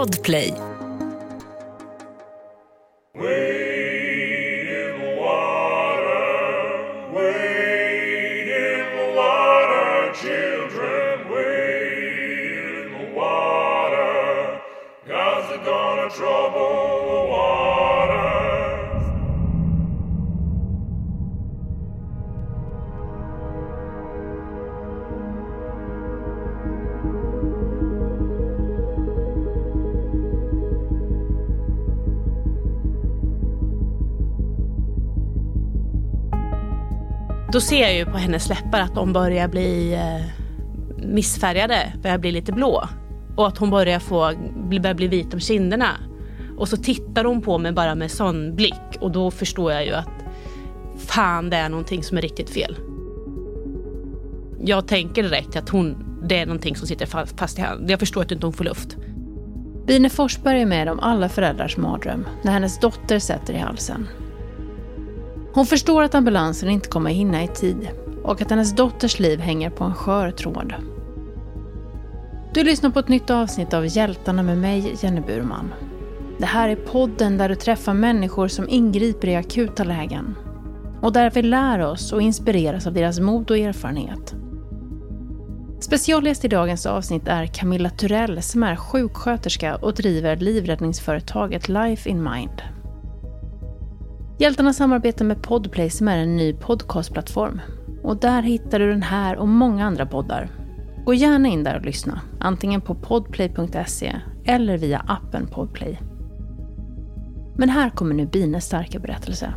Podplay. Då ser jag ju på hennes läppar att de börjar bli eh, missfärgade, börjar bli lite blå. Och att hon börjar, få, börjar bli vit om kinderna. Och så tittar hon på mig bara med sån blick och då förstår jag ju att fan det är någonting som är riktigt fel. Jag tänker direkt att hon, det är någonting som sitter fast i henne. Jag förstår att inte hon får luft. Bine Forsberg är med om alla föräldrars mardröm när hennes dotter sätter i halsen. Hon förstår att ambulansen inte kommer hinna i tid och att hennes dotters liv hänger på en skör tråd. Du lyssnar på ett nytt avsnitt av Hjältarna med mig, Jenny Burman. Det här är podden där du träffar människor som ingriper i akuta lägen. Och där vi lär oss och inspireras av deras mod och erfarenhet. Specialgäst i dagens avsnitt är Camilla Turell som är sjuksköterska och driver livräddningsföretaget Life in Mind. Hjältarna samarbetar med Podplay som är en ny podcastplattform. Och där hittar du den här och många andra poddar. Gå gärna in där och lyssna, antingen på podplay.se eller via appen Podplay. Men här kommer nu Bines starka berättelse.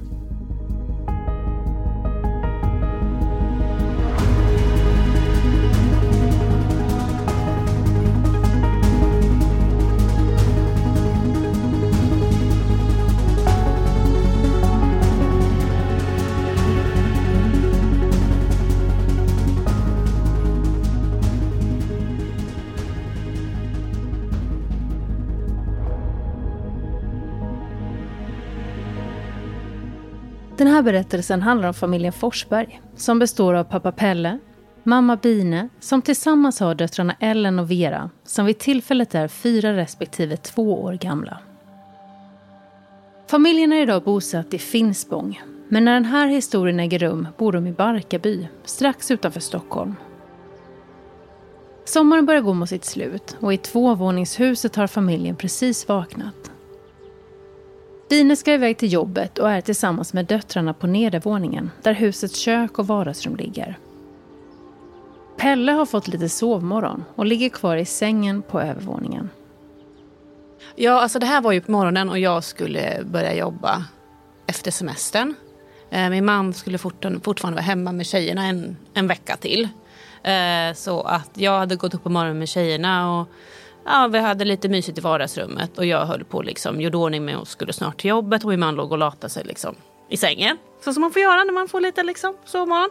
Här berättelsen handlar om familjen Forsberg som består av pappa Pelle, mamma Bine som tillsammans har döttrarna Ellen och Vera som vid tillfället är fyra respektive två år gamla. Familjen är idag bosatt i Finspång men när den här historien äger rum bor de i Barkarby strax utanför Stockholm. Sommaren börjar gå mot sitt slut och i tvåvåningshuset har familjen precis vaknat. Bine ska iväg till jobbet och är tillsammans med döttrarna på nedervåningen där husets kök och vardagsrum ligger. Pelle har fått lite sovmorgon och ligger kvar i sängen på övervåningen. Ja, alltså det här var ju på morgonen och jag skulle börja jobba efter semestern. Eh, min man skulle fortfarande vara hemma med tjejerna en, en vecka till. Eh, så att jag hade gått upp på morgonen med tjejerna och Ja, vi hade lite mysigt i vardagsrummet och jag höll på liksom, gjorde ordning med och skulle snart till jobbet och min man låg och latade sig liksom i sängen. Så som man får göra när man får lite liksom, sovmorgon.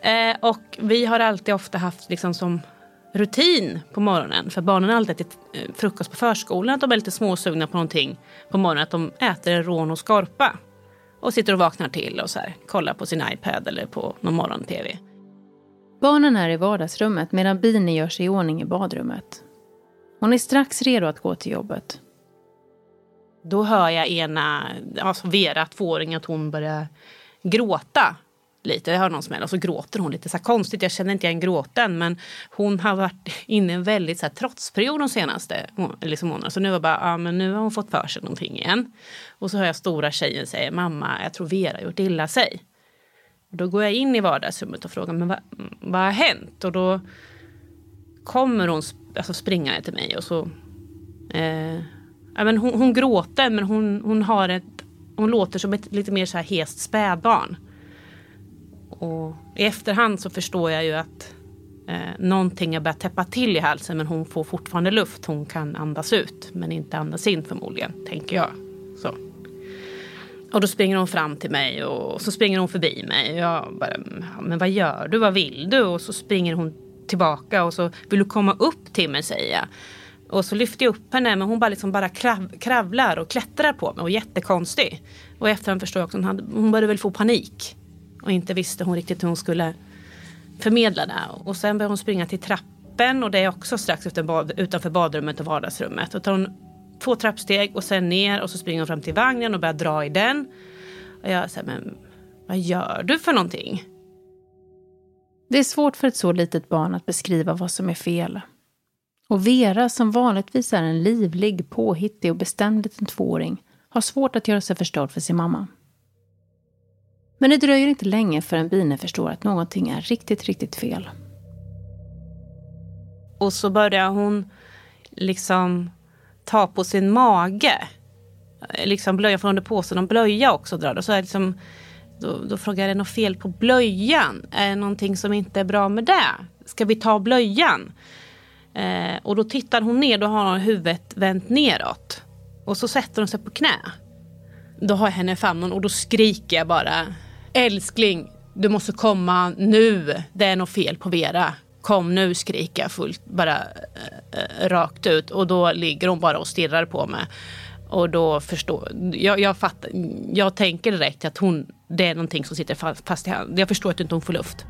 Eh, och vi har alltid ofta haft liksom som rutin på morgonen. För barnen har alltid ätit eh, frukost på förskolan. Att de är lite småsugna på någonting på morgonen. Att de äter en rån och skorpa. Och sitter och vaknar till och så här, kollar på sin iPad eller på någon morgon-tv. Barnen är i vardagsrummet medan Bini gör sig i ordning i badrummet. Hon är strax redo att gå till jobbet. Då hör jag ena, alltså Vera, tvååringen, att hon börjar gråta lite. Jag hör någon smäll och så gråter hon lite så konstigt. Jag känner inte igen gråten men hon har varit inne i en väldigt så här, trotsperiod de senaste liksom, månaderna. Så nu var bara, ja men nu har hon fått för sig någonting igen. Och så hör jag stora tjejen säga, mamma jag tror Vera har gjort illa sig. Och då går jag in i vardagsrummet och frågar, men vad, vad har hänt? Och då kommer hon alltså springande till mig och så... Eh, ja, men hon, hon gråter men hon, hon har ett... Hon låter som ett lite mer så här hest spädbarn. Och i efterhand så förstår jag ju att eh, någonting har börjat täppa till i halsen men hon får fortfarande luft. Hon kan andas ut men inte andas in förmodligen, tänker jag. Så. Och då springer hon fram till mig och så springer hon förbi mig. Jag bara, mm, men vad gör du? Vad vill du? Och så springer hon tillbaka och så vill du komma upp till mig säger jag. Och så lyfter jag upp henne men hon bara, liksom bara krav, kravlar och klättrar på mig och är jättekonstig. Och i efterhand förstår jag också att hon, hon började väl få panik. Och inte visste hon riktigt hur hon skulle förmedla det. Och sen började hon springa till trappen och det är också strax utanför badrummet och vardagsrummet. Och tar hon två trappsteg och sen ner och så springer hon fram till vagnen och börjar dra i den. Och jag säger, men vad gör du för någonting? Det är svårt för ett så litet barn att beskriva vad som är fel. Och Vera, som vanligtvis är en livlig, påhittig och bestämd liten tvååring, har svårt att göra sig förstådd för sin mamma. Men det dröjer inte länge förrän Bine förstår att någonting är riktigt, riktigt fel. Och så börjar hon liksom ta på sin mage. Liksom blöja, för på sig, någon blöja också drar. Och så är liksom, då, då frågar jag, är det något fel på blöjan? Är det någonting som inte är bra med det? Ska vi ta blöjan? Eh, och då tittar hon ner, då har hon huvudet vänt neråt. Och så sätter hon sig på knä. Då har jag henne i famnen och då skriker jag bara. Älskling, du måste komma nu. Det är något fel på Vera. Kom nu, skriker jag fullt, bara äh, rakt ut. Och då ligger hon bara och stirrar på mig. Och då förstår jag, jag, fattar, jag tänker direkt att hon, det är någonting som sitter fast, fast i handen. Jag förstår att inte hon får luft.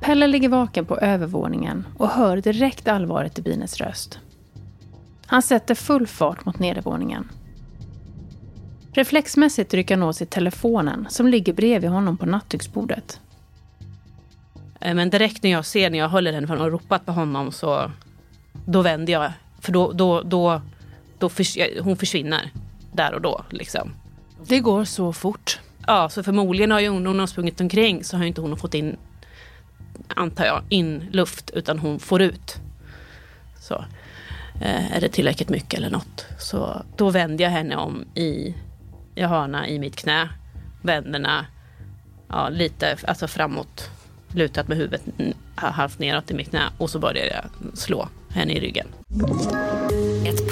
Pelle ligger vaken på övervåningen och hör direkt allvaret i Bines röst. Han sätter full fart mot nedervåningen. Reflexmässigt rycker han åt sig telefonen som ligger bredvid honom på nattduksbordet. Eh, men direkt när jag ser när jag håller den för och ropat på honom så då vänder jag. För då, då, då, då förs hon försvinner där och då. Liksom. Det går så fort. Ja, så förmodligen har ju hon, hon har sprungit omkring så har inte hon fått in, antar jag, in luft utan hon får ut. Så eh, är det tillräckligt mycket eller något. Så då vänder jag henne om i jag har henne i mitt knä. Vänderna ja, lite alltså framåt. Lutat med huvudet halvt neråt i mitt knä. Och så började jag slå henne i ryggen. Ett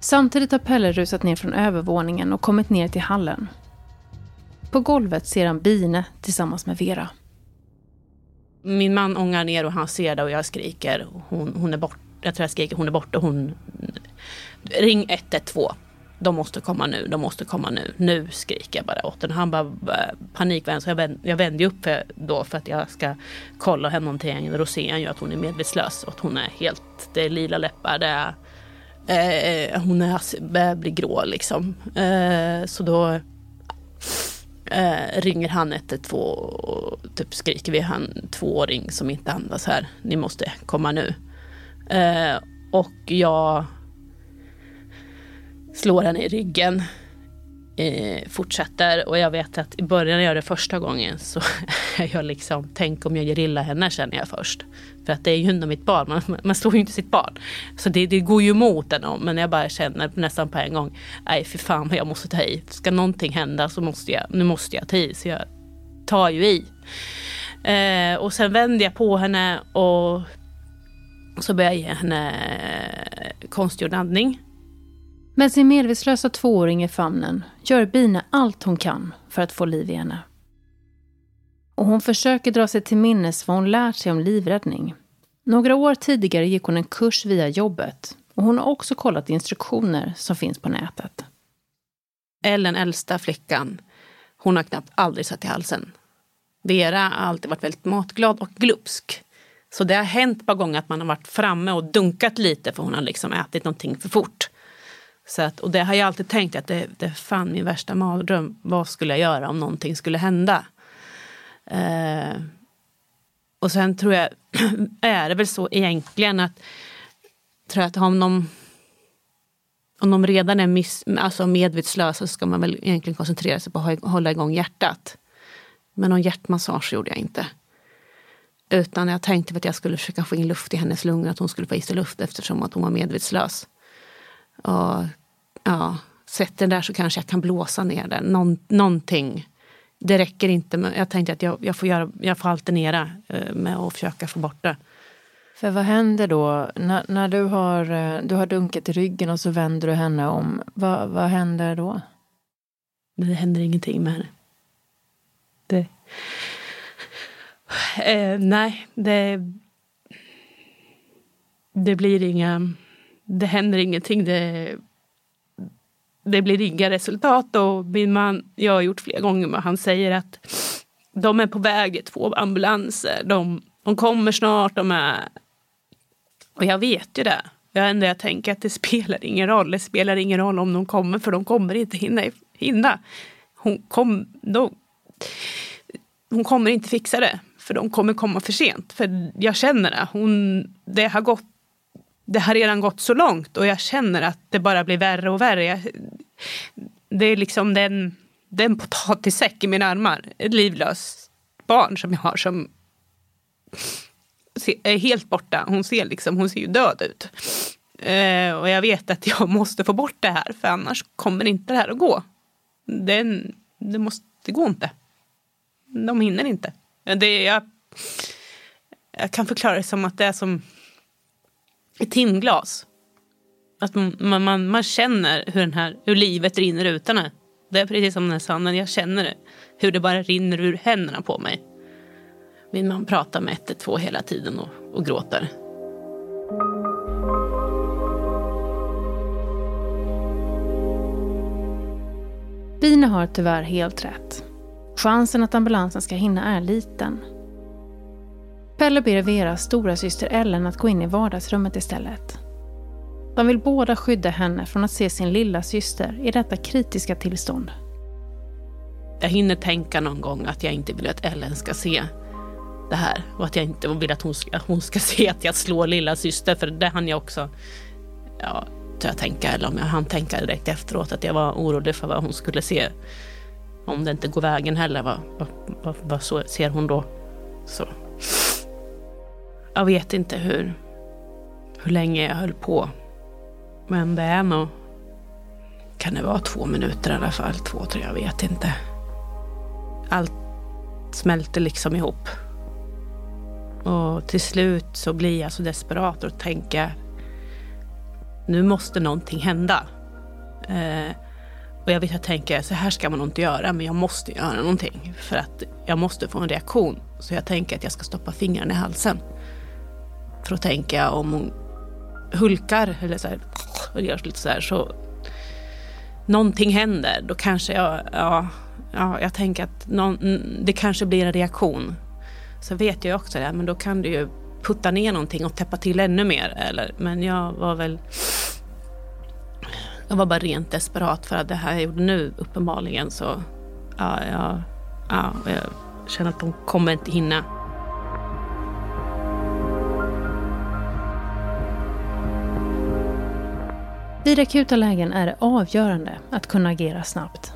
Samtidigt har Pelle rusat ner från övervåningen och kommit ner till hallen. På golvet ser han Bine tillsammans med Vera. Min man ångar ner och han ser det och jag skriker. Hon, hon är borta. Jag tror jag skriker hon är borta. Hon ring 112. De måste komma nu, de måste komma nu. Nu skriker jag bara åt den. Han bara eh, panikvänd. Så jag, vänd, jag vänder upp för, då för att jag ska kolla henne någonting. Då ser han ju att hon är medvetslös. Och att hon är helt, det är lila läppar. Det är, Eh, eh, hon är, bli grå liksom. Eh, så då eh, ringer han 112 och typ skriker vi han tvååring som inte andas här. Ni måste komma nu. Eh, och jag slår henne i ryggen. Eh, fortsätter och jag vet att i början när jag gör det första gången så är jag liksom, tänk om jag gör illa henne känner jag först. För att det är ju ändå mitt barn, man, man slår ju inte sitt barn. Så det, det går ju emot en men jag bara känner nästan på en gång, nej för fan vad jag måste ta i. Ska någonting hända så måste jag, nu måste jag ta i. Så jag tar ju i. Eh, och sen vänder jag på henne och så börjar jag ge henne konstgjord andning. Med sin medvetslösa tvååring i famnen gör Bina allt hon kan för att få liv i henne. Och hon försöker dra sig till minnes vad hon lärt sig om livräddning. Några år tidigare gick hon en kurs via jobbet och hon har också kollat instruktioner som finns på nätet. Ellen, äldsta flickan, hon har knappt aldrig satt i halsen. Vera har alltid varit väldigt matglad och glupsk. Så det har hänt ett par gånger att man har varit framme och dunkat lite för hon har liksom ätit någonting för fort. Så att, och det har jag alltid tänkt att det, det är fan min värsta mardröm. Vad skulle jag göra om någonting skulle hända? Eh, och sen tror jag, är det väl så egentligen att, tror att om de, om de redan är miss, alltså medvetslösa så ska man väl egentligen koncentrera sig på att hålla igång hjärtat. Men någon hjärtmassage gjorde jag inte. Utan jag tänkte att jag skulle försöka få in luft i hennes lungor, att hon skulle få i sig luft eftersom att hon var medvetslös. Och ja, sätt den där så kanske jag kan blåsa ner den. Någon, någonting. Det räcker inte. Men jag tänkte att jag, jag, får göra, jag får alternera eh, med att försöka få bort det. För vad händer då när, när du, har, eh, du har dunkat i ryggen och så vänder du henne om? Vad, vad händer då? Det händer ingenting med henne. Det... Eh, nej, det... Det blir inga... Det händer ingenting. Det, det blir inga resultat. Och min man, jag har gjort flera gånger, men han säger att de är på väg, två ambulanser. De, de kommer snart. De är... Och jag vet ju det. Jag ändå jag tänker att det spelar ingen roll. Det spelar ingen roll om de kommer, för de kommer inte hinna. hinna. Hon, kom, de, hon kommer inte fixa det, för de kommer komma för sent. För jag känner det. Hon, det, har gått, det har redan gått så långt och jag känner att det bara blir värre och värre. Jag, det är liksom den, den potatissäck i mina armar. Ett livlöst barn som jag har som är helt borta. Hon ser, liksom, hon ser ju död ut. Eh, och jag vet att jag måste få bort det här för annars kommer inte det här att gå. Den, det, måste, det går inte. De hinner inte. Det, jag, jag kan förklara det som att det är som timglas. Att man, man, man känner hur, den här, hur livet rinner ut henne. Det är precis som den här sanden. Jag känner det. Hur det bara rinner ur händerna på mig. Min man pratar med 112 hela tiden och, och gråter. Bina har tyvärr helt rätt. Chansen att ambulansen ska hinna är liten. Pelle ber Veras stora syster Ellen att gå in i vardagsrummet istället. De vill båda skydda henne från att se sin lilla syster i detta kritiska tillstånd. Jag hinner tänka någon gång att jag inte vill att Ellen ska se det här och att jag inte vill att hon ska, hon ska se att jag slår lilla syster för det hann jag också ja, jag tänka, eller om jag hann tänka direkt efteråt att jag var orolig för vad hon skulle se. Om det inte går vägen heller, vad, vad, vad, vad så ser hon då? Så. Jag vet inte hur, hur länge jag höll på. Men det är nog... Kan det vara två minuter i alla fall? Två, tre, jag vet inte. Allt smälter liksom ihop. Och till slut så blir jag så desperat och tänker nu måste någonting hända. Eh, och jag vet att jag tänker, så här ska man nog inte göra, men jag måste göra någonting. För att jag måste få en reaktion. Så jag tänker att jag ska stoppa fingrarna i halsen. För att tänka om hon hulkar eller så här, och gör lite så här, så någonting händer. Då kanske jag, ja, ja jag tänker att någon, det kanske blir en reaktion. Så vet jag också det, men då kan du ju putta ner någonting och täppa till ännu mer. Eller, men jag var väl... Jag var bara rent desperat för att det här jag gjorde nu uppenbarligen så... Ja, ja, ja, jag känner att de kommer inte hinna. Vid akuta lägen är det avgörande att kunna agera snabbt.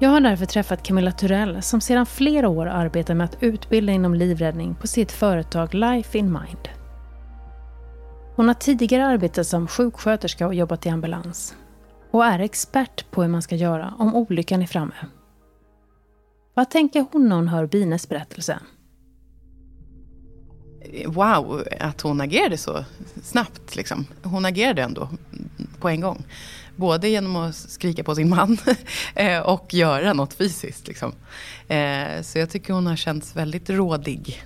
Jag har därför träffat Camilla Turell som sedan flera år arbetar med att utbilda inom livräddning på sitt företag Life in Mind. Hon har tidigare arbetat som sjuksköterska och jobbat i ambulans och är expert på hur man ska göra om olyckan är framme. Vad tänker hon när hon hör Bines berättelse? Wow, att hon agerade så snabbt. Liksom. Hon agerade ändå på en gång. Både genom att skrika på sin man eh, och göra något fysiskt. Liksom. Eh, så jag tycker hon har känts väldigt rådig.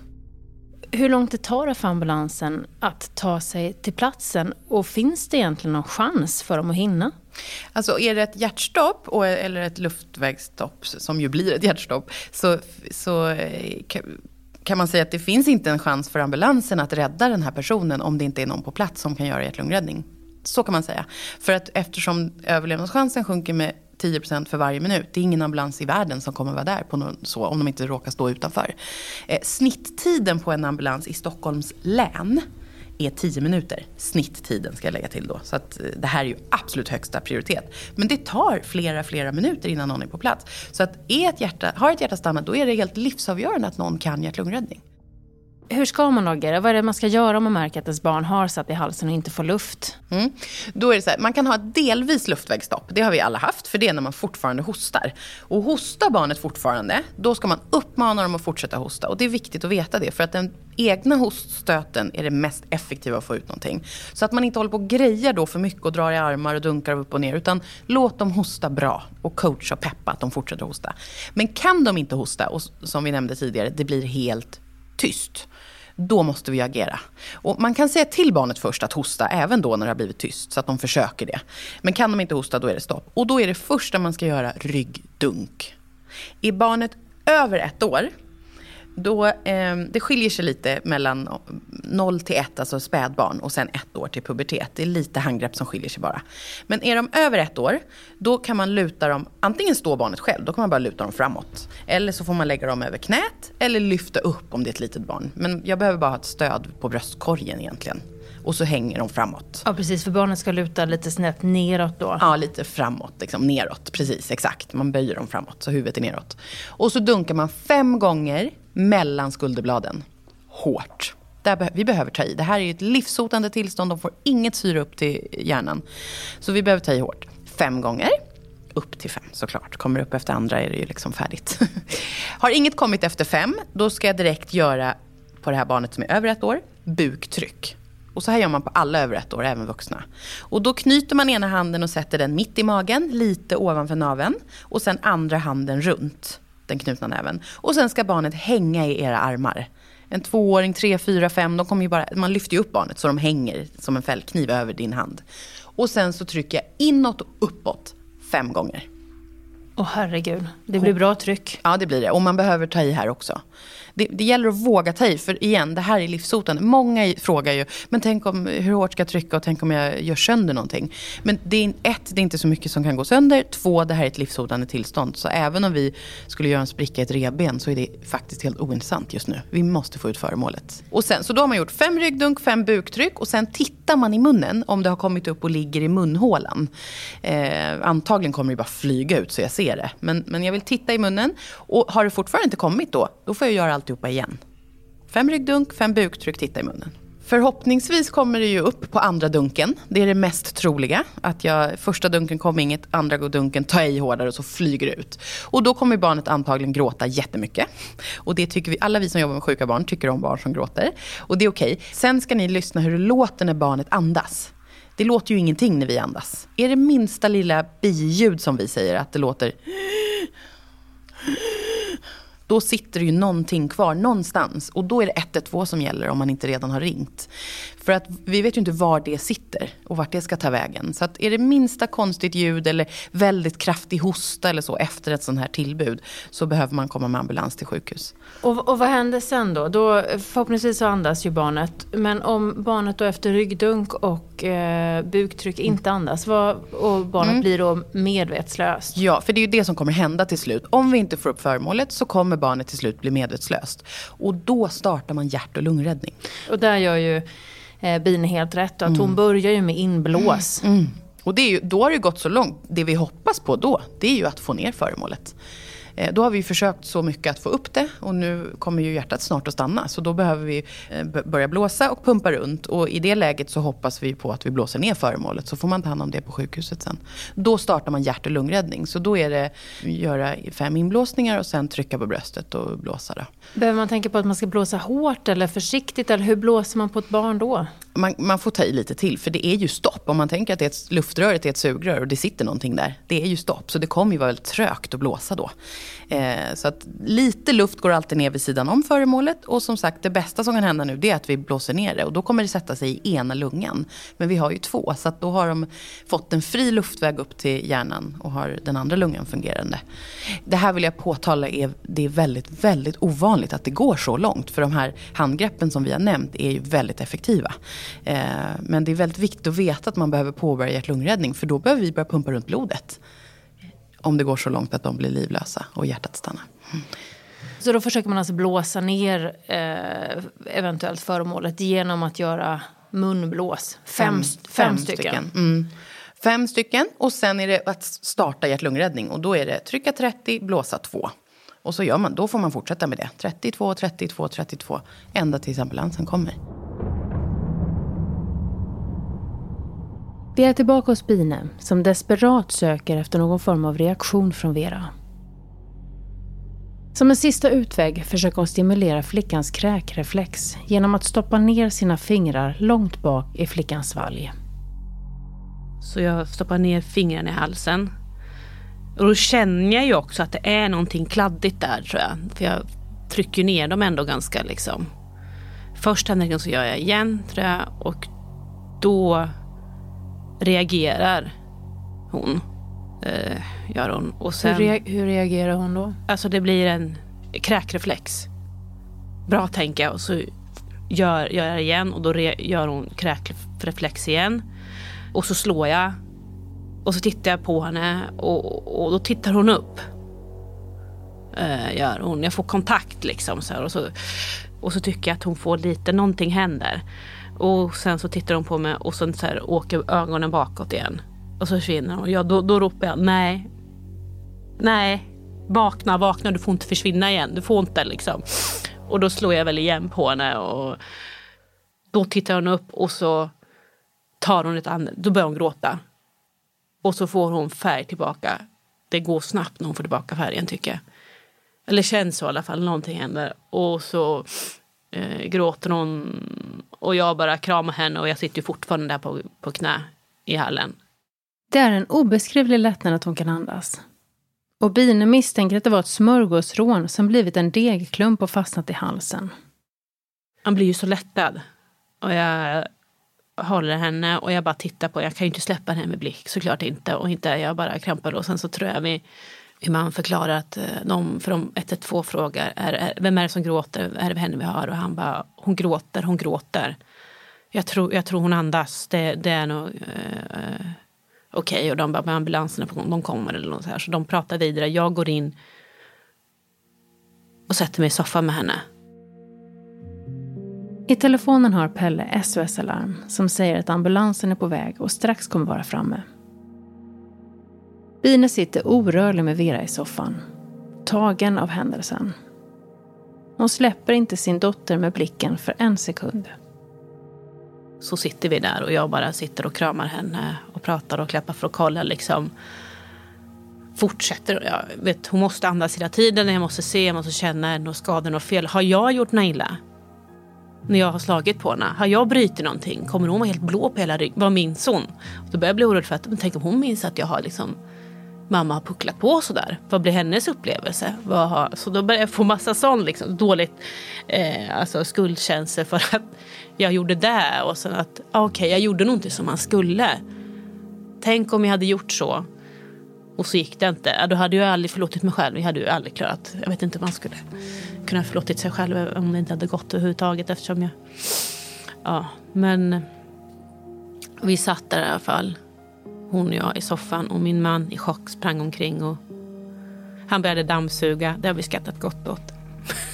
Hur långt det tar det för ambulansen att ta sig till platsen? Och finns det egentligen någon chans för dem att hinna? Alltså är det ett hjärtstopp och, eller ett luftvägsstopp, som ju blir ett hjärtstopp, så, så eh, kan man säga att det finns inte en chans för ambulansen att rädda den här personen om det inte är någon på plats som kan göra hjärt-lungräddning. Så kan man säga. För att eftersom överlevnadschansen sjunker med 10% för varje minut. Det är ingen ambulans i världen som kommer vara där på någon, så, om de inte råkar stå utanför. Eh, snitttiden på en ambulans i Stockholms län är 10 minuter. Snitttiden ska jag lägga till då. Så att eh, det här är ju absolut högsta prioritet. Men det tar flera, flera minuter innan någon är på plats. Så att är ett hjärta, har ett hjärta stannat då är det helt livsavgörande att någon kan hjärt-lungräddning. Hur ska man agera? Vad är det man ska göra om man märker att ens barn har satt i halsen och inte får luft? Mm. Då är det så här, man kan ha ett delvis luftvägsstopp. Det har vi alla haft, för det är när man fortfarande hostar. Och hostar barnet fortfarande, då ska man uppmana dem att fortsätta hosta. Och det är viktigt att veta det, för att den egna hoststöten är det mest effektiva att få ut någonting. Så att man inte håller på och grejer då för mycket och drar i armar och dunkar upp och ner. Utan låt dem hosta bra och coacha och peppa att de fortsätter hosta. Men kan de inte hosta, och som vi nämnde tidigare, det blir helt tyst då måste vi agera. Och man kan säga till barnet först att hosta, även då när det har blivit tyst, så att de försöker det. Men kan de inte hosta, då är det stopp. Och då är det första man ska göra ryggdunk. Är barnet över ett år, då, eh, det skiljer sig lite mellan 0 till 1, alltså spädbarn, och sen ett år till pubertet. Det är lite handgrepp som skiljer sig bara. Men är de över ett år, då kan man luta dem, antingen står barnet själv, då kan man bara luta dem framåt. Eller så får man lägga dem över knät, eller lyfta upp om det är ett litet barn. Men jag behöver bara ha ett stöd på bröstkorgen egentligen. Och så hänger de framåt. Ja, precis. För barnet ska luta lite snett neråt då. Ja, lite framåt. Liksom, neråt. Precis, exakt. Man böjer dem framåt, så huvudet är neråt. Och så dunkar man fem gånger mellan skulderbladen. Hårt. Där vi behöver ta i. Det här är ett livshotande tillstånd. De får inget syre upp till hjärnan. Så vi behöver ta i hårt. Fem gånger. Upp till fem såklart. Kommer upp efter andra är det ju liksom färdigt. Har inget kommit efter fem, då ska jag direkt göra på det här barnet som är över ett år, buktryck. Och så här gör man på alla över ett år, även vuxna. Och då knyter man ena handen och sätter den mitt i magen, lite ovanför naveln. Och sen andra handen runt den knutna näven. Och sen ska barnet hänga i era armar. En tvååring, tre, fyra, fem, de kommer ju bara, man lyfter ju upp barnet så de hänger som en fällkniv över din hand. Och sen så trycker jag inåt och uppåt fem gånger. Åh oh, herregud, det blir bra tryck. Ja det blir det. Och man behöver ta i här också det, det, gäller att våga ta i. För igen, det här är livshotande. Många frågar ju, men tänk om, hur hårt ska jag trycka och tänk om jag gör sönder någonting. Men det är, ett, det är inte så mycket som kan gå sönder. Två, det här är ett livshotande tillstånd. Så även om vi skulle göra en spricka i ett revben så är det faktiskt helt ointressant just nu. Vi måste få ut föremålet. Och sen, så då har man gjort fem ryggdunk, fem buktryck och sen tittar man i munnen om det har kommit upp och ligger i munhålan. Eh, antagligen kommer det bara flyga ut så jag ser det. Men, men jag vill titta i munnen. Och har det fortfarande inte kommit då, då får jag göra alltihopa igen. Fem ryggdunk, fem buktryck, titta i munnen. Förhoppningsvis kommer det ju upp på andra dunken. Det är det mest troliga. Att jag, första dunken kommer inget, andra dunken tar i hårdare och så flyger det ut. Och då kommer barnet antagligen gråta jättemycket. Och det tycker vi, alla vi som jobbar med sjuka barn tycker om barn som gråter. Och det är okej. Okay. Sen ska ni lyssna hur det låter när barnet andas. Det låter ju ingenting när vi andas. Är det minsta lilla biljud som vi säger, att det låter då sitter det ju någonting kvar någonstans. Och då är det 112 som gäller om man inte redan har ringt. För att vi vet ju inte var det sitter och vart det ska ta vägen. Så att är det minsta konstigt ljud eller väldigt kraftig hosta eller så efter ett sånt här tillbud så behöver man komma med ambulans till sjukhus. Och, och vad händer sen då? då? Förhoppningsvis så andas ju barnet. Men om barnet då efter ryggdunk och eh, buktryck inte andas vad, och barnet mm. blir då medvetslöst? Ja, för det är ju det som kommer hända till slut. Om vi inte får upp föremålet så kommer barnet till slut bli medvetslöst. Och då startar man hjärt och lungräddning. Och där gör ju eh, bin helt rätt. Att mm. Hon börjar ju med inblås. Mm. Och det är ju, då har det gått så långt. Det vi hoppas på då, det är ju att få ner föremålet. Eh, då har vi försökt så mycket att få upp det och nu kommer ju hjärtat snart att stanna. Så då behöver vi eh, börja blåsa och pumpa runt. Och i det läget så hoppas vi på att vi blåser ner föremålet. Så får man ta hand om det på sjukhuset sen. Då startar man hjärt och lungräddning. Så då är det göra fem inblåsningar och sen trycka på bröstet och blåsa. Då. Behöver man tänka på att man ska blåsa hårt eller försiktigt? Eller hur blåser man på ett barn då? Man, man, får ta i lite till, för det är ju stopp. Om man tänker att det är ett, luftröret är ett sugrör och det sitter någonting där. Det är ju stopp, så det kommer ju vara väldigt trögt att blåsa då. Eh, så att lite luft går alltid ner vid sidan om föremålet. Och som sagt, det bästa som kan hända nu det är att vi blåser ner det. Och då kommer det sätta sig i ena lungan. Men vi har ju två, så att då har de fått en fri luftväg upp till hjärnan och har den andra lungan fungerande. Det här vill jag påtala är, det är väldigt, väldigt ovanligt att det går så långt. För de här handgreppen som vi har nämnt är ju väldigt effektiva. Eh, men det är väldigt viktigt att veta att man behöver påbörja hjärt-lungräddning. För då behöver vi börja pumpa runt blodet. Om det går så långt att de blir livlösa och hjärtat stannar. Mm. Så då försöker man alltså blåsa ner eh, eventuellt föremålet genom att göra munblås? Fem, fem, fem, stycken? stycken. Mm. Fem stycken och sen är det att starta hjärt-lungräddning och då är det trycka 30, blåsa 2. Och så gör man, då får man fortsätta med det. 32, 32, 32. Ända tills ambulansen kommer. Vi är tillbaka hos Bine som desperat söker efter någon form av reaktion från Vera. Som en sista utväg försöker hon stimulera flickans kräkreflex genom att stoppa ner sina fingrar långt bak i flickans svalg. Så jag stoppar ner fingrarna i halsen. Och då känner jag ju också att det är någonting kladdigt där tror jag. För jag trycker ner dem ändå ganska liksom. Första gången så gör jag igen tror jag och då reagerar hon. Eh, gör hon. Och sen, hur, rea hur reagerar hon då? Alltså det blir en kräkreflex. Bra tänker jag. Och så gör, gör jag igen och då re, gör hon kräkreflex igen. Och så slår jag. Och så tittar jag på henne och, och då tittar hon upp. Uh, gör hon. Jag får kontakt liksom. Så här, och, så, och så tycker jag att hon får lite, någonting händer. Och sen så tittar hon på mig och sen så här, åker ögonen bakåt igen. Och så försvinner hon. Ja, då, då ropar jag nej. Nej. Vakna, vakna, du får inte försvinna igen. Du får inte liksom. Och då slår jag väl igen på henne och då tittar hon upp och så tar hon ett andetag. då börjar hon gråta. Och så får hon färg tillbaka. Det går snabbt när hon får tillbaka färgen tycker jag. Eller känns så i alla fall, någonting händer. Och så eh, gråter hon och jag bara kramar henne och jag sitter fortfarande där på, på knä i hallen. Det är en obeskrivlig lättnad att hon kan andas. Och Bine misstänker att det var ett smörgåsrån som blivit en degklump och fastnat i halsen. Han blir ju så lättad. Och jag håller henne och jag bara tittar på Jag kan ju inte släppa henne med blick, såklart inte. Och inte jag bara krampar och sen så tror jag vi hur man förklarar att eh, de, för de 112 frågar är, är, vem är det som gråter, är det henne vi har? Och han bara, hon gråter, hon gråter. Jag tror, jag tror hon andas, det, det är nog eh, okej. Okay. Och de bara, ambulanserna på de kommer eller något så här. Så de pratar vidare. Jag går in och sätter mig i soffan med henne. I telefonen har Pelle SOS-alarm som säger att ambulansen är på väg och strax kommer vara framme. Bine sitter orörlig med Vera i soffan, tagen av händelsen. Hon släpper inte sin dotter med blicken för en sekund. Så sitter vi där och jag bara sitter och kramar henne och pratar och klappar för att kolla liksom. Fortsätter. Jag vet, hon måste andas hela tiden. Jag måste se, jag måste känna, är det skada, något fel? Har jag gjort något illa? När jag har slagit på henne. Har jag brutit någonting? Kommer hon vara helt blå på hela ryggen? Vad minns hon? Då börjar jag bli orolig för att, tänk om hon minns att jag har liksom mamma har pucklat på sådär. Vad blir hennes upplevelse? Vad har, så då börjar jag få massa sån liksom, dåligt eh, alltså skuldkänsla för att jag gjorde det och sen att ah, okej, okay, jag gjorde nog inte som man skulle. Tänk om jag hade gjort så och så gick det inte. Då hade jag aldrig förlåtit mig själv. Jag hade ju aldrig klarat. Jag vet inte om man skulle kunna förlåtit sig själv om det inte hade gått överhuvudtaget eftersom jag... Ja, men vi satt där i alla fall hon och jag i soffan och min man i chock sprang omkring och han började dammsuga. Det har vi skrattat gott åt.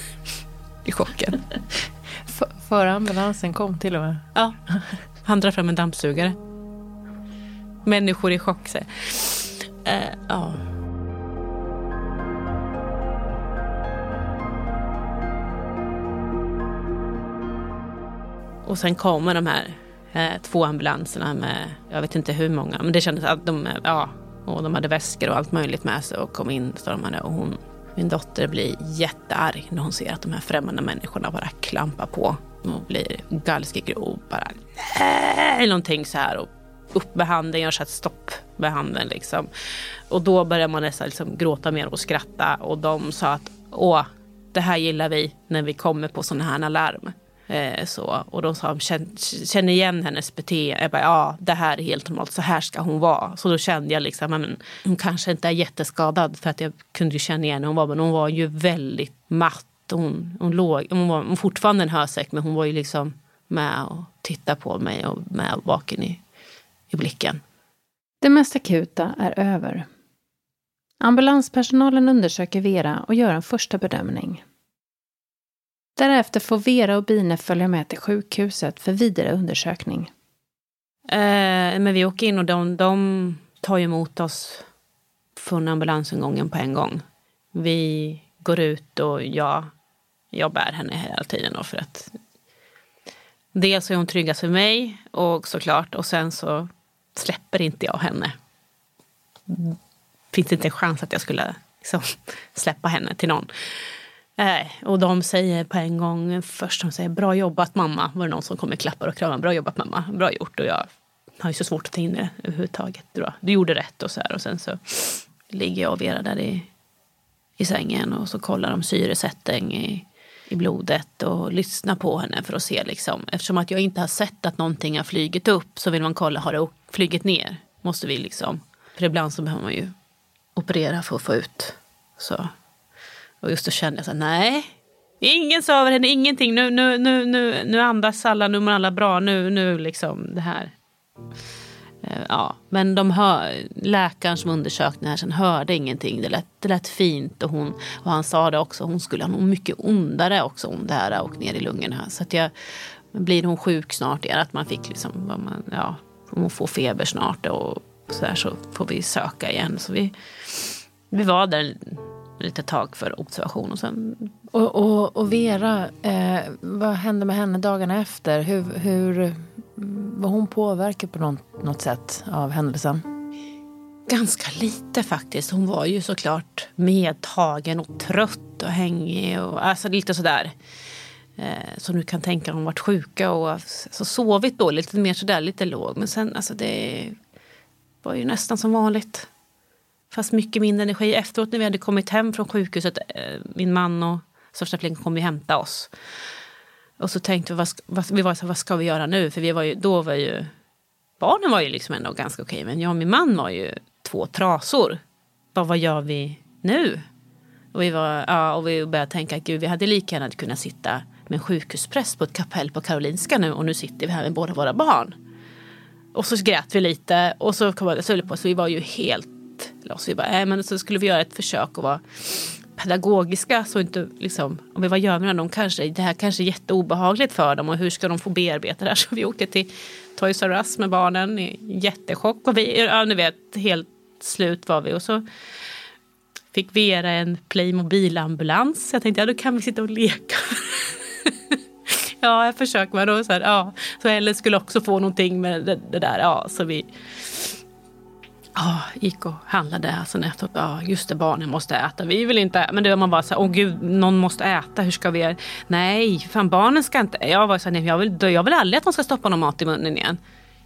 I chocken. Före ambulansen kom till och med? Ja. Han drar fram en dammsugare. Människor i chock. Så. Uh, ja. Och sen kommer de här eh, Eh, två ambulanserna med, jag vet inte hur många, men det kändes att de, ja, och de hade väskor och allt möjligt med sig och kom in stormande och hon, min dotter blir jättearg när hon ser att de här främmande människorna bara klampar på och blir galskig och bara nej, någonting så här och upp med handen, gör så ett stopp med handen liksom. Och då börjar man nästan liksom gråta mer och skratta och de sa att åh, det här gillar vi när vi kommer på sådana här larm. Eh, så, och de sa, känner igen hennes beteende. Jag bara, ja det här är helt normalt, så här ska hon vara. Så då kände jag liksom, men hon kanske inte är jätteskadad för att jag kunde ju känna igen hur hon var. Men hon var ju väldigt matt. Hon, hon, låg, hon var hon fortfarande en hösäck men hon var ju liksom med och tittade på mig och med vaken i, i blicken. Det mest akuta är över. Ambulanspersonalen undersöker Vera och gör en första bedömning. Därefter får Vera och Bine följa med till sjukhuset för vidare undersökning. Eh, men vi åker in och de, de tar emot oss från ambulansingången på en gång. Vi går ut och jag, jag bär henne hela tiden. Då för att dels är hon tryggast för mig och såklart och sen så släpper inte jag henne. Finns det inte en chans att jag skulle liksom, släppa henne till någon. Eh, och de säger på en gång först de säger bra jobbat mamma. Var det någon som kommer klappar och kramar. Bra jobbat mamma. Bra gjort. Och jag har ju så svårt att ta in det överhuvudtaget. Du gjorde rätt och så här. Och sen så ligger jag och Vera där i, i sängen och så kollar de syresättning i, i blodet och lyssnar på henne för att se liksom. Eftersom att jag inte har sett att någonting har flygit upp så vill man kolla, har det flygit ner? Måste vi liksom. För ibland så behöver man ju operera för att få ut. Så. Och just då kände jag så här, nej. Ingen sover henne, ingenting. Nu, nu, nu, nu, nu andas alla, nu mår alla bra. Nu, nu liksom det här. Eh, ja, men de hör, läkaren som undersökte här sen hörde ingenting. Det lät, det lät fint och, hon, och han sa det också. Hon skulle ha nog mycket ondare också om det här och ner i lungorna. Så att jag, blir hon sjuk snart igen, att man fick liksom, man, ja, hon får feber snart och så där så får vi söka igen. Så vi, vi var där lite tag för observation. Och, sen... och, och, och Vera, eh, vad hände med henne dagarna efter? Hur, hur var hon påverkad på något, något sätt av händelsen? Ganska lite faktiskt. Hon var ju såklart medtagen och trött och hängig. Och, alltså lite sådär. Eh, som du kan tänka hon varit sjuka och alltså, sovit dåligt. Lite mer sådär, lite låg. Men sen alltså det var ju nästan som vanligt. Fast mycket mindre energi. Efteråt när vi hade kommit hem från sjukhuset, eh, min man och största flickan kom ju hämta oss. Och så tänkte vi, vad, vad, vi var så, vad ska vi göra nu? För vi var ju, då var ju, barnen var ju liksom ändå ganska okej. Men jag och min man var ju två trasor. Vad, vad gör vi nu? Och vi, var, ja, och vi började tänka, gud vi hade lika gärna kunnat sitta med en sjukhuspräst på ett kapell på Karolinska nu och nu sitter vi här med båda våra barn. Och så grät vi lite och så kom det på så vi var ju helt loss. Vi bara, äh, men så skulle vi göra ett försök att vara pedagogiska. Så inte, liksom, om vi var gör med dem, kanske, det här kanske är jätteobehagligt för dem och hur ska de få bearbeta det här? Så vi åkte till Toys R Us med barnen i jättechock. Och vi, ja, ni vet, helt slut var vi. Och så fick Vera en Playmobil-ambulans. Jag tänkte, ja då kan vi sitta och leka. ja, jag försöker. Men då, så, här, ja. så Ellen skulle också få någonting med det, det där. Ja, så vi Ja, gick och handlade. Alltså nätet. ja, just det, barnen måste äta. Vi vill inte Men då man bara så här, åh gud, någon måste äta. Hur ska vi göra? Nej, fan barnen ska inte. Jag var så här, nej, jag vill, jag vill aldrig att de ska stoppa någon mat i munnen igen.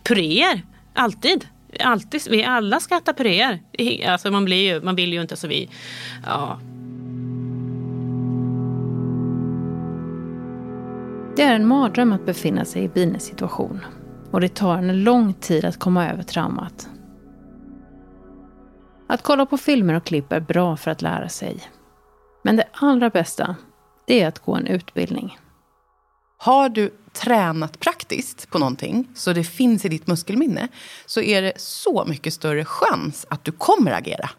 Puréer, alltid. Alltid. Vi alla ska äta puréer. Alltså man, blir ju, man vill ju inte så vi, ja. Det är en mardröm att befinna sig i Bines situation. Och det tar en lång tid att komma över traumat. Att kolla på filmer och klipp är bra för att lära sig. Men det allra bästa, det är att gå en utbildning. Har du tränat praktiskt på någonting, så det finns i ditt muskelminne, så är det så mycket större chans att du kommer agera.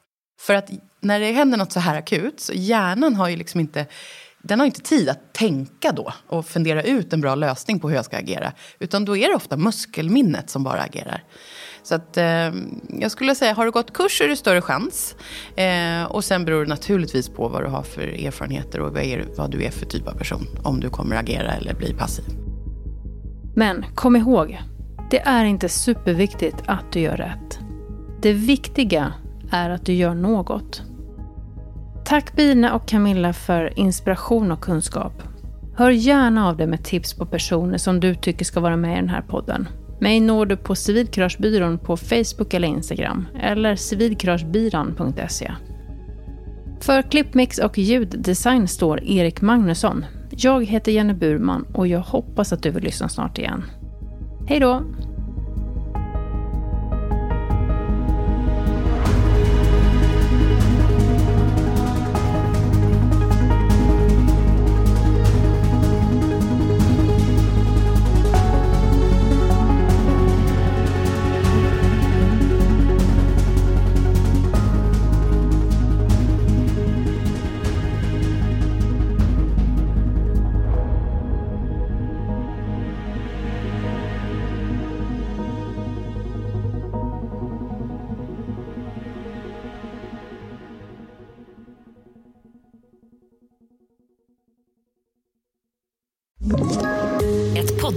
För att när det händer något så här akut, så hjärnan har ju liksom inte den har inte tid att tänka då och fundera ut en bra lösning på hur jag ska agera. Utan då är det ofta muskelminnet som bara agerar. Så att, eh, jag skulle säga, har du gått kurs är det större chans. Eh, och sen beror det naturligtvis på vad du har för erfarenheter och vad, är, vad du är för typ av person. Om du kommer agera eller bli passiv. Men kom ihåg, det är inte superviktigt att du gör rätt. Det viktiga är att du gör något. Tack Bina och Camilla för inspiration och kunskap. Hör gärna av dig med tips på personer som du tycker ska vara med i den här podden. Mig når du på Civilkuragebyrån på Facebook eller Instagram eller civilkuragebyrån.se. För klippmix och ljuddesign står Erik Magnusson. Jag heter Jenny Burman och jag hoppas att du vill lyssna snart igen. Hej då!